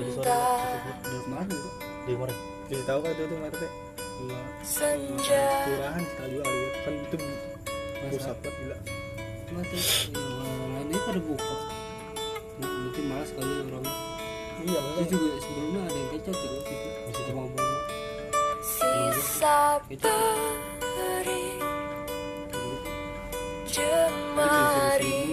di kemarin tuh di kemarin Jadi tahu kan itu tuh teh? iya senja Kelurahan kali ya. Kan itu pusat kan gila. lain ini pada buka mungkin malas kali orang Iya, itu juga sebelumnya ada yang kecot juga gitu Bisa cuma bulu sisa beri jemari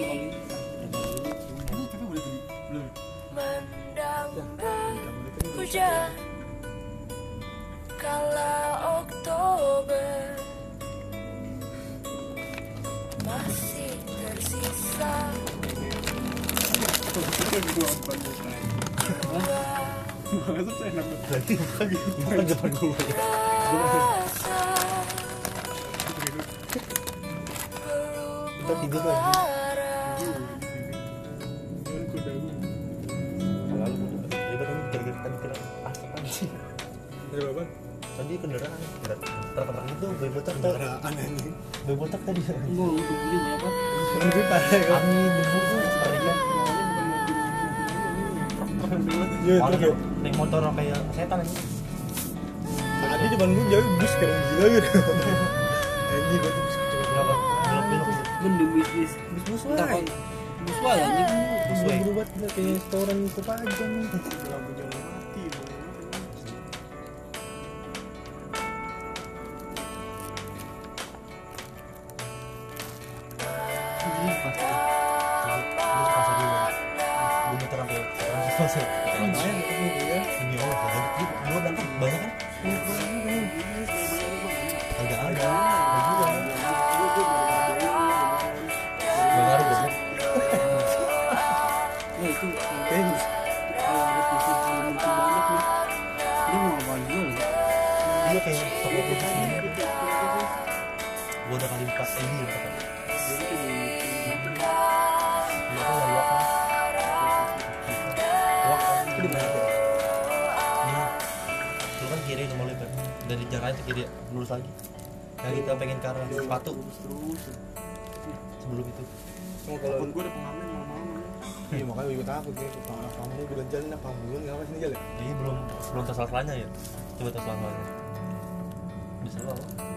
kala Oktober masih tersisa. Bukan gue kita tidur lagi tadi kendaraan terang itu gue botak tuh Kendaraan anjing. gue botak tadi enggak udah beli berapa Itu parah kan. angin debu tuh Iya, naik motor kayak setan ini tadi depan gue jauh bus keren gila gitu. Anjing gue tuh bus kecepatan. kenapa belok belok gitu mending Bus bus entah wae. kan bus wae anjing Bus berubah kayak setoran Kopaja nih. Gue udah kali empat ini ya Iya kan nggak kiri nomor lebar dari jalan itu kiri lurus lagi. Nah kita pengen ke arah sepatu. Sebelum itu. Oh, kalau pun gue ada pengamen malam-malam Iya makanya gue takut ya kamu kamu bilang jalan apa kamu nggak apa sini jalan. Ini belum belum tes selanya ya. Coba tes Hello?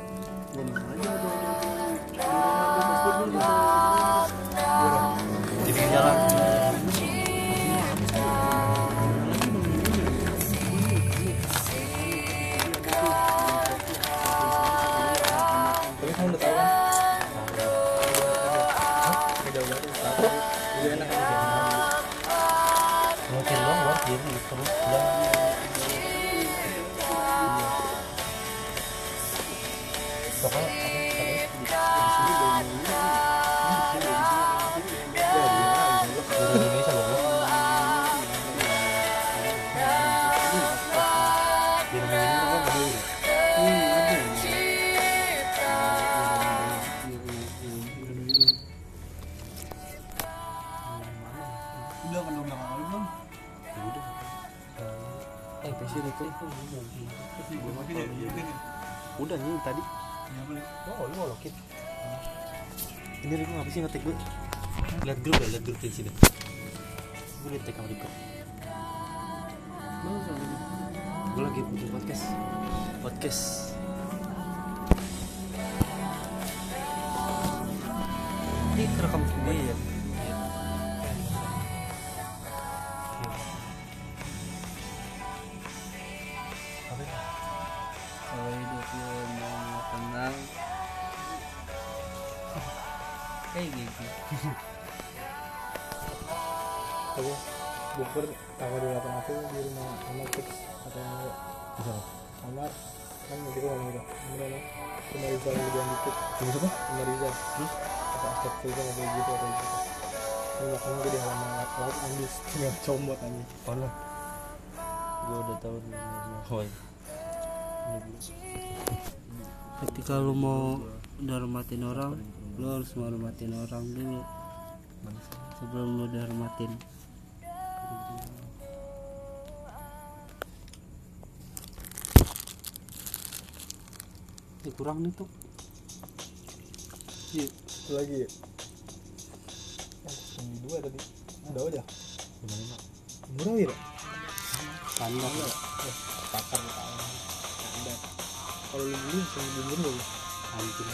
Udah nih tadi ya boleh Oh, lu ngolokin. Ini Riko ngapa sih ngetik gue? Lihat grup ya, lihat grup di sini. Gue liat tag sama Riko. mau Gue lagi bikin podcast. Podcast. Ini kerekam semua ya. Ketika lu mau dihormatin orang lu harus menghormatin orang dulu sebelum lu dihormatin Eh, kurang nih tuh Iya, satu lagi ya. Ini dua tadi. Udah aja. Murah ya? Standar. Takar tahu. Ada. Kalau lu beli bisa beli dulu. anjing.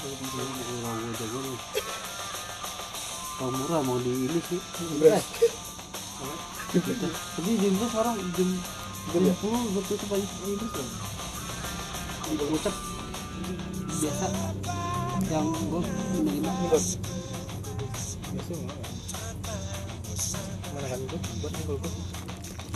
Murah gue jago kalau murah mau di ini sih. Beras. tapi jam gue sekarang jam jam sepuluh gue tutup aja. Ini tuh di puncak biasa. Yang gue menerima. Biasa mana? Kan itu? Buat nih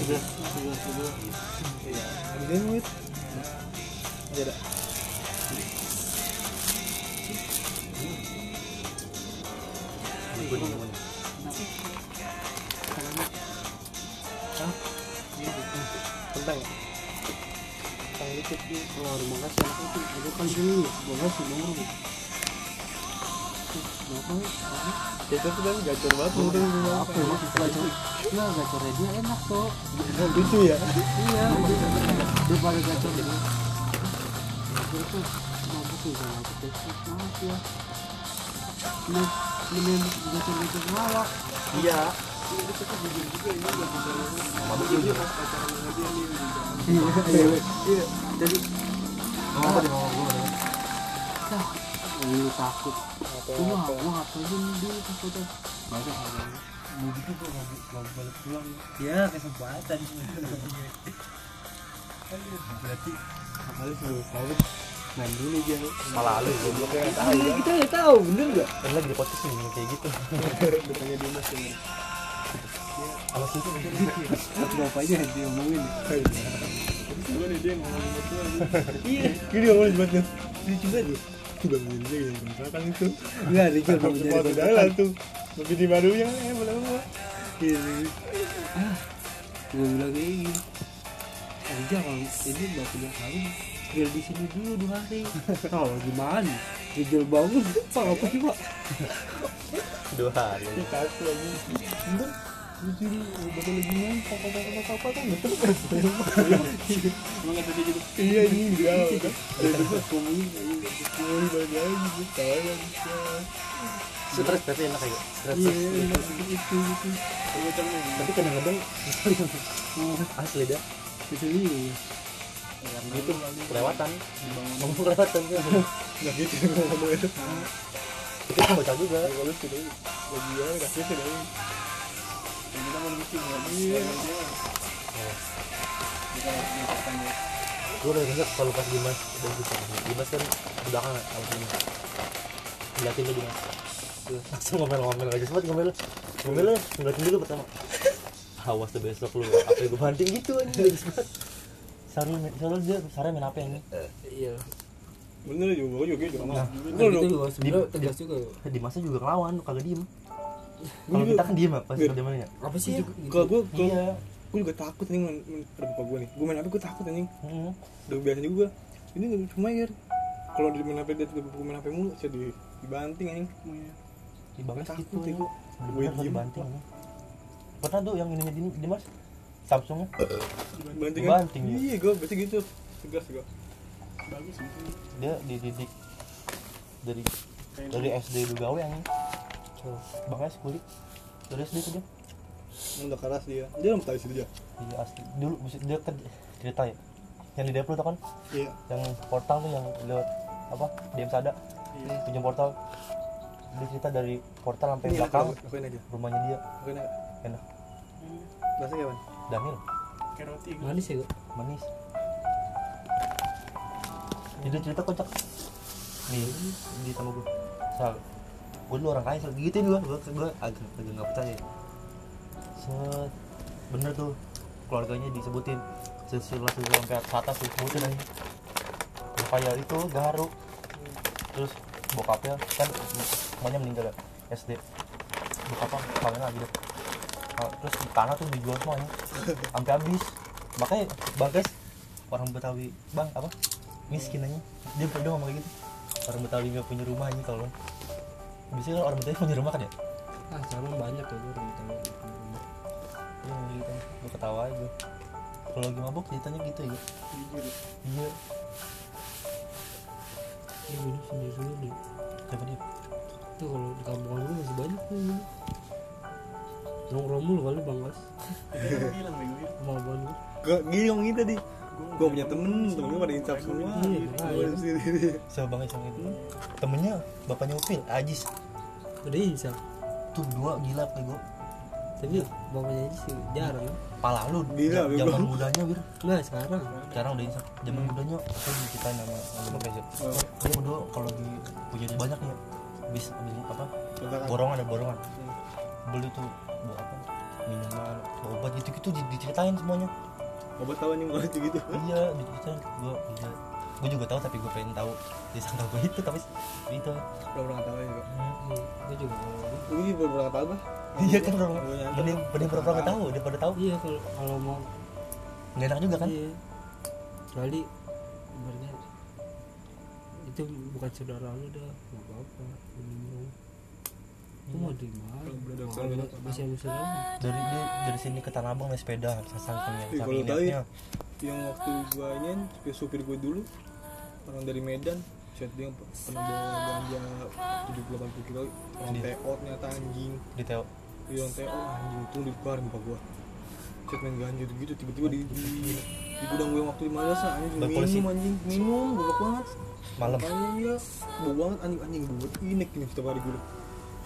sebelas sebelas sebelas Iya. Ada dia muit. Ada ada. Tentang ya? Tentang dikit. kalau rumah kasih apa itu itu kan dulu rumah kasih nomor? Tuh kan gacor banget udah Apa ya? Gacor. Ya gacornya dia enak tuh. Lucu ya. Iya. Daripada gacor dia. Gacor tuh mabuk sih sama aku tuh. Maaf ya. Nah, mending gacor-gacor ngelawak. iya Iya. Jadi ngomong apa nih ngomong gue Dah, lu takut. Gua gua ngapain dulu takut tuh. Masa mau gitu gue mau mau balik pulang Ya kesempatan. berarti Kali suruh tahu. Main dulu dia. malah lu gue belum Kayak tahu ya. Kita nggak tahu, bener nggak? kan lagi di podcast nih kayak gitu Depannya Dimas ini. situ bapaknya diomongin. Gue nih dia ngomongin itu Iya. Gini ngomongin banget. Lucu banget ya. Ngomongin dia yang misalkan itu. Rizal mau Langsung jadi jalan tuh. Lebih di barunya eh boleh boleh. gue bilang kayak gini. Aja kalau ini nggak punya kali. Tinggal di sini dulu dua hari. Oh gimana? Rizal bangun. Pak apa sih pak? Dua hari. Ini nih. Bakal lagi papa papa kan betul. Emang kata dia gitu. Iya ini dia. dari dulu ngomongin gue kan. stres tapi enak kayak stres Iya, enak gitu gitu. tapi kadang-kadang asli dah Itu dia. itu kelewatan ngomong kelewatan tuh Nggak gitu ngomong itu. itu kan bocah juga Kalau gitu lagi ya nggak gitu Kita mau bikin ya. Iya. Kita gue udah denger kalau pas Dimas. Udah gitu. Dimas kan di belakang ya sama sini ngeliatin lu Dimas. Langsung ngomel-ngomel aja. Sempat ngomel. Ngomel lu ngeliatin dulu pertama. Awas tuh besok lu apa gue banting gitu aja bagus banget Sarul, Sarul dia, Sarul main apa ini? iya. Bener juga, gue juga gitu. Nah, Nah, gitu. Juga sebenarnya tegas juga Dimasnya juga ngelawan, kagak diem Kalau juga- kita kan diem apa sih dia mainnya? apa sih juga. Kalau gue, gue, Iya gue juga takut nih main main- bapak gue nih. Gue main apa gue takut anjing. Hmm. Udah biasa juga. Ini nggak cuma ya. Kalau di main HP dia tuh gue main HP mulu, saya di dibanting anjing. Di bagas Takut gitu ya ya Gue diem. dibanting ya. Pernah tuh yang ininya Dim- Dimas Samsungnya Dibanting Dibanting, kan? ya. Iya, gue berarti gitu. Tegas gue. Bagus dia dididik dari dari SD dulu gawe yang bangga kulit. Dari SD tuh dia Udah keras dia. Dia belum tahu situ dia. Iya asli. Dulu mesti dia kan cerita ya? Yang di Deplu tuh kan? Iya. yang portal tuh yang lewat apa DM Sada? Iya. pinjam portal. Dia cerita dari portal sampai Ini belakang. aku- Akuin aja. rumahnya dia. Akuin aja. enak. Rasanya kapan? Daniel. Kayak roti. manis ya gua manis. Jadi cerita kocak. Nih di sama gue sal gue dulu orang kaya gituin gue gue gue agak agak nggak percaya. Set. Bener tuh. Keluarganya disebutin. Silsilah silsilah sampai atas atas tuh sebutin aja. Yang kaya itu garuk terus bokapnya kan semuanya meninggal ya SD bokapnya kawin lagi deh. Nah, terus di tanah tuh dijual semuanya. Sampai habis. Makanya bagas orang Betawi bang apa? Miskin aja. Dia pernah ngomong kayak gitu. Orang Betawi nggak punya rumah aja kalau biasanya orang Betawi punya rumah kan ya? Ah sekarang banyak ya gue orang tahu iya ngomong gitu. Gue ketawa aja kalau lagi mabuk ceritanya gitu ya iya. Ya minum sendiri sendiri siapa dia? Tuh kalau di kampungan gue masih banyak tuh minum nongkrong mulu kali bang Gas bilang mau apaan gue Gak gini ngomongin tadi Gue punya temen, temen gue pada insaf semua. Iya, Gue iya. sendiri siapa bang Isang itu. Temennya bapaknya Upil Ajis. Udah insaf tuh dua gila kayak gue tapi bapaknya aja sih jarang. Pala lu Gila, zaman mudanya bir. Nah sekarang. Sekarang udah insaf zaman mudanya saya diceritain sama sama bang Reza Oh. dia berdua kalau lagi punya banyak nih bis bis apa? Borongan ada borongan. Beli tuh buat apa? Minuman obat gitu gitu diceritain semuanya Obat tahu nih kalau gitu. Iya diceritain gue iya gue juga tahu tapi gue pengen tahu disangka gue itu tapi itu. Gak pernah tahu juga Hmm. gue juga nggak tahu. Gue juga baru pernah tahu bah iya kan Gua nyangka. mending mending pura-pura nggak tahu daripada tahu. Iya kalau kalau mau. Nggak enak juga kan? Iya. Kecuali ibaratnya itu bukan saudara lu dah nggak apa-apa mau di mana? saudara dari dari sini ke Tanah Abang naik sepeda sampingnya Ih, kalau tahu ya. Yang waktu gue ini supir, supir gue dulu Orang dari Medan. Set dia pernah bawa ganja 70-80 kilo Orang TO ternyata anjing. Di Teo Iya orang TO anjing itu di keluar muka gue Set main ganja gitu tiba-tiba di, di, di gudang gue waktu di madrasah anjing minum anjing minum goblok banget malam. Makanya iya bau banget anjing anjing buat inek ini setiap hari gue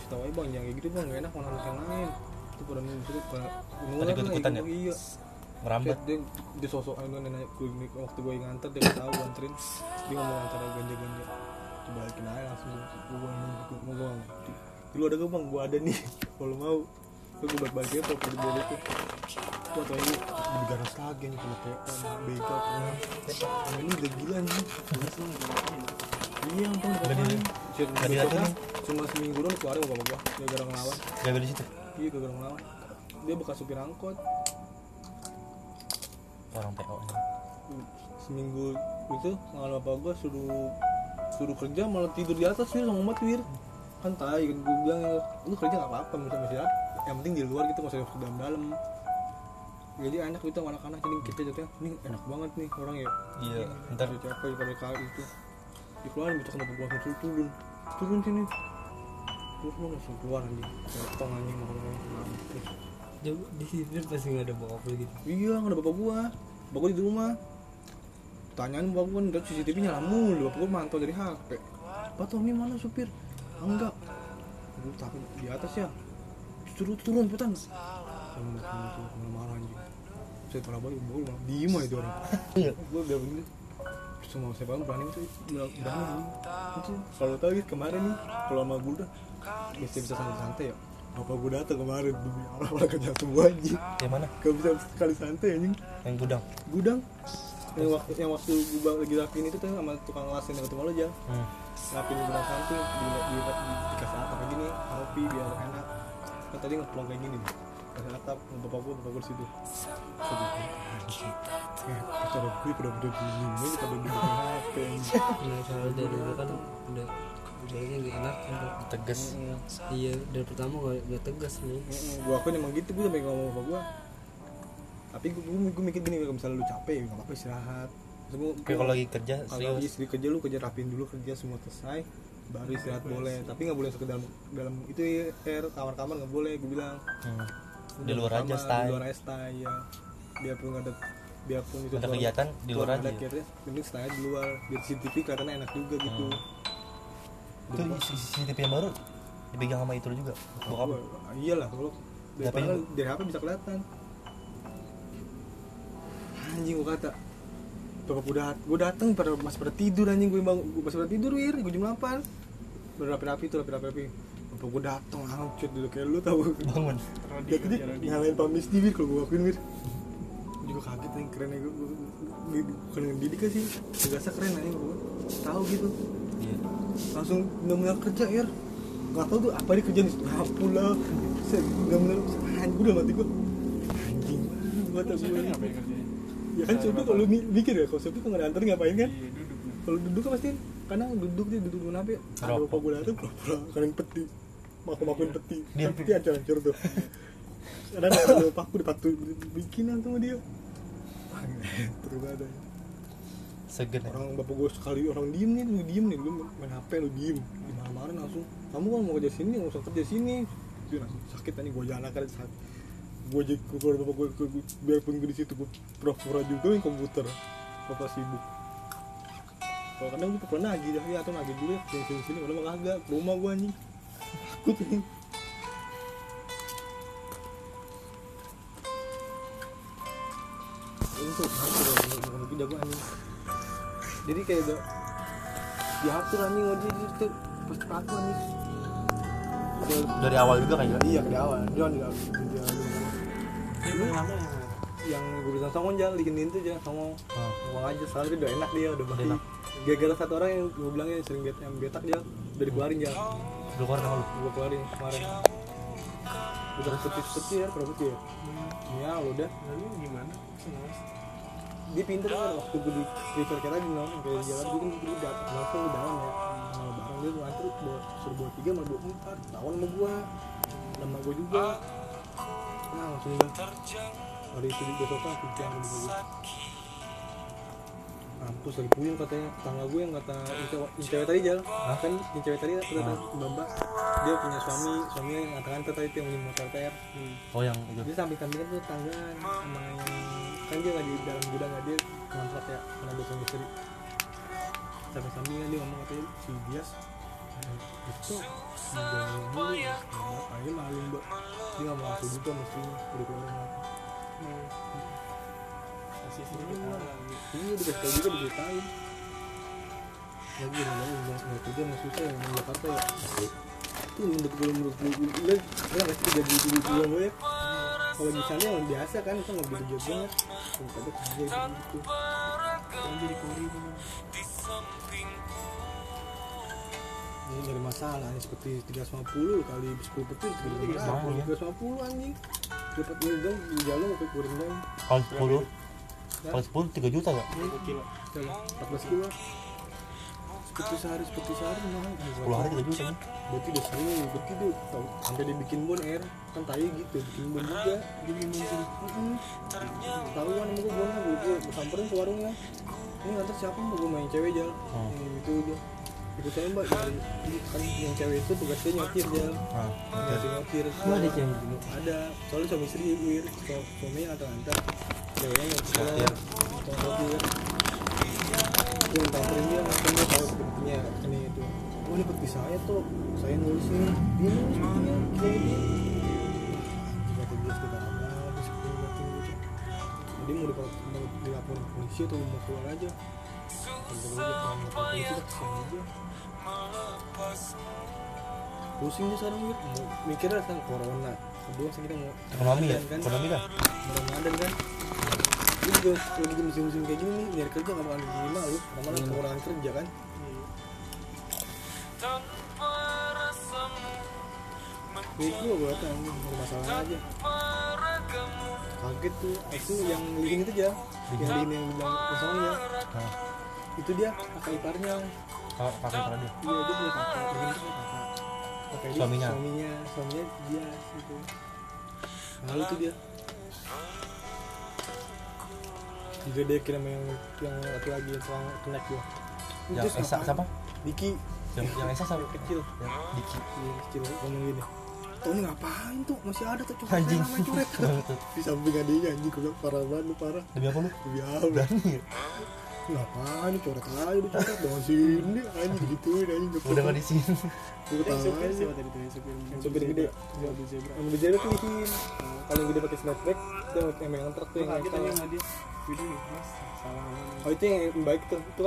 setiap hari bang jangan kayak gitu bang. Gak enak mana anak yang lain itu pada itu pada Tadi ikut-ikutan ya? iya. Merambat dia, dia sosok anu nanya gue waktu gue nganter dia tahu gue anterin dia ngomong antara ganja ganja coba balikin aja langsung gue gue mau gue mau gue ngerti dulu ada gue bang? Gue ada nih kalau mau. Gue gue balik balikin apa di bawah itu. Gue tau ini di garas lagi nih kalau kayak ini udah gila anjing iya nonton Nggak di- nggak diliatin. cuma seminggu doang keluarin sama bapak gue gara-gara ngelawan. Gak ada di situ? Iya gara-gara ngelawan. Dia bekas supir angkot. Orang Teo seminggu itu malah bapak gua suruh suruh kerja malah tidur di atas wir sama umat wir kan tai kan gue bilang lu kerja gak apa-apa bisa masih apa yang penting di luar gitu nggak usah masuk dalam dalam. Jadi enak gitu sama anak-anak jadi kita jatuhnya ini enak banget nih orang ya. Iya ntar Dia capek pada kali itu dikeluarin besok kenapa gua langsung turun turun sini terus lu langsung keluar anjing potong anjing mampus Jauh di sini pasti nggak ada bokap lu gitu Iya, nggak ada bapak gua. Bapak gua di rumah. Tanyain bapak gua, nggak CCTV nyala mulu. Bapak gua mantau dari HP. Pak Tommy mana supir? "Ah, Enggak. Gua takut di atas ya. Turun turun cepetan. Kamu malah marah anjing. Saya parah banget, bapak gua malah diem aja itu orang. iya Gua udah begini. Semua saya bangun berani itu berani anjing. Itu kalau tahu ya kemarin nih kalau sama gua udah bisa bisa santai-santai ya. Bapak gua datang kemarin demi Allah malah kerja semua anjing. yang mana Gak bisa sekali santai anjing yang gudang Gudang yang waktu yang waktu gua lagi rapiin itu tuh sama tukang las yang ketemu lo aja hmm. rapiin gudang samping di, di, di, dikasih atap kayak gini kopi biar enak kan tadi ngeplong kayak gini nih kasih atap bapak gua bapak gua di situ pacar gue pada udah aja pada di HP nah soalnya dari dulu kan udah udahnya gak enak kan tegas. Iya. Dari pertama gak, gak tegas nih. Gua akuin emang gitu gua sampai ngomong sama gua. Tapi gua mikir gini kalau misalnya lu capek gak apa-apa istirahat. Tapi kalau lagi kerja kalau lagi kerja lu kerja rapiin dulu kerja semua selesai baru istirahat boleh. tapi nggak boleh masuk ke dalam dalam itu ya air kamar-kamar nggak boleh gue bilang. Hmm. Di luar aja, stay. di luar aja stay ya biarpun ada biarpun itu ada kegiatan di luar aja. mending stay di luar. Biar CCTV kelihatannya enak juga gitu. Itu CCTV yang baru dipegang sama itu juga bokap. Iyalah kalau dari padahal dari HP bisa kelihatan. Anjing gua kata bapak gue dat gue dateng pada masih pada tidur anjing. Gue bang gue masih pada tidur wir. Gue jam 8 udah rapi-rapi tuh rapi-rapi bapak gue dateng angcut dulu kayak lu tau. Bangun. Rodi kerja Rodi. nyalain pamis wir kalau gue akuin wir Gua juga kaget nih keren ya gue gue bukan ngedidik kan sih biasa keren aja gue tahu gitu. Iya. Langsung benar-benar kerja ya nggak tahu tuh apa dia kerjaan nyapu lah saya benar-benar anjing udah mati gue anjing. Gue tau gue yang ngapain kerjanya ya kan coba kalau mi- mikir ya kalau Sopi kalau nggak antar ngapain kan? Iya duduk nah. kalau duduk kan pasti kadang duduk dia duduk kenapa ya ada bapak gue datang pura-pura kadang peti maku makuin peti. Dia- peti ancur-ancur tuh. Ada ada bapak gue dipatu bikinan sama dia. Terus ada segen ya? Orang bapak gue sekali orang diem nih lu diem nih. Lu main hp lu diem. Dimarah-marahin langsung kamu kalau mau kerja sini nggak usah kerja sini. Dia langsung sakit tadi gue jalan kan sakit gue jadi keluar bapak gue, gue, gue- biarpun gue di situ gue pura-pura juga main komputer. Bapak sibuk. Kalau kadang gue pernah nagih dah ya atau nagih dulu ya sini sini udah mah kagak ke rumah gue anjing takut nih jago anjing. Jadi kayak udah diatur anjing ngodi itu pakai anjing. Udah- dari awal juga kan ya? Iya dari awal. Jangan di awal di awal Ini yang gue bilang sama jangan dikenin tuh jangan sama oh. ngomong aja soalnya dia udah enak dia udah mati Enak. gara-gara satu orang yang gue bilangnya sering bet yang betak dia udah dikeluarin ya lu keluar sama lu? Gue keluarin kemarin. Udah putih-putih ya berapa putih ya? Ya udah. Lalu gimana? Senang. dia pinter kan waktu gue di Twitter kayak tadi nong kayak di jalan gue kan gue dat langsung di dalam ya. Sama barang dia gue antar bawa suruh bawa tiga malah bawa empat. Tahun sama gue sama gue juga. Nah langsung udah. Hari itu di besoknya aku jangan di gue kampus lagi puyeng katanya. Tangga gue yang kata yang cewek, tadi jalan kan yang cewek tadi kata Ah. mbak dia punya suami suaminya yang ngantar tadi itu yang punya motor TR oh yang itu. Dia samping sampingan tuh tanggaan sama yang kan dia lagi dalam gudang nggak? Dia kontrak ya karena dia suami istri. Samping sampingan dia ngomong katanya si Dias "Eh, itu ya akhirnya malu mbak? Dia nggak mau aku juga mestinya udah keluar Kasih sih kita ini udah kasih tau juga diceritain lagi namanya bilang nggak kerja nggak susah yang Jakarta ya itu menurut gue menurut gue gue gue nggak sih dulu gue ya kalau di sana yang biasa kan itu nggak begitu jauh banget kalau ada kerja gitu Yang jadi kori tuh. ini dari masalah ini seperti 350 kali 10 petir 350, 350 anjing dapat dong di jalan sampai kurang dong tahun 10 tahun 10 3 juta ya Berapa kilo? 14 kilo. Seperti sehari seperti sehari mahal 10 hari 3 juta nih berarti udah sering berarti tuh tau sampai dia bikin bon air. Kan tai gitu bikin bon juga. Bikin bon sini tahu kan sama gue bon gue gue samperin ke warungnya. Ini ngantar siapa mau gue main cewek jalan Oh. yang itu dia. Ikut saya mbak yang, kan yang cewek itu tugasnya nyetir jalan nah nyetir nyetir Emang ada cewek gitu? ada. Soalnya suami istri wir suaminya ngantar oh tuh gitu pusing dia sekarang gitu mikirnya tentang corona kedua kita mau ekonomi ya kan ekonomi kan mau Ramadan kan ini juga lagi musim-musim kayak gini nih nyari kerja nggak bakalan diterima lu. Karena Iya. kekurangan kerja kan? Ya itu gue kata masalah aja. Kaget tuh itu yang bikin itu aja yang bikin yang bilang kosongnya nah itu dia kakak iparnya. Kalau pakai pada dia. Iya dia punya kakak. Bikin itu kakak. Kakak Suaminya? suaminya suaminya dia itu lalu tuh dia juga dia kira yang yang satu lagi yang selang connect gua. Yang Esa siapa? Diki. Yang yang Esa yang kecil. Yang Diki. Yang kecil. Ngomong gini. Tuh ini ngapain tuh? Masih ada tuh coret anjing. namanya coret di samping adiknya anjing gue parah banget lu parah. Demi apa lu? Demi Allah berani ya? Ngapain coret aja udah coret dengan sini anjing gituin anjing udah nggak di sini. Gue ketawa supir siapa tadi tuh? Yang supir yang supir gede. yang gede tuh bikin kalau yang gede pakai snapback dia yang megang truk tuh yang kaget video mas salah oh itu yang baik tuh. Itu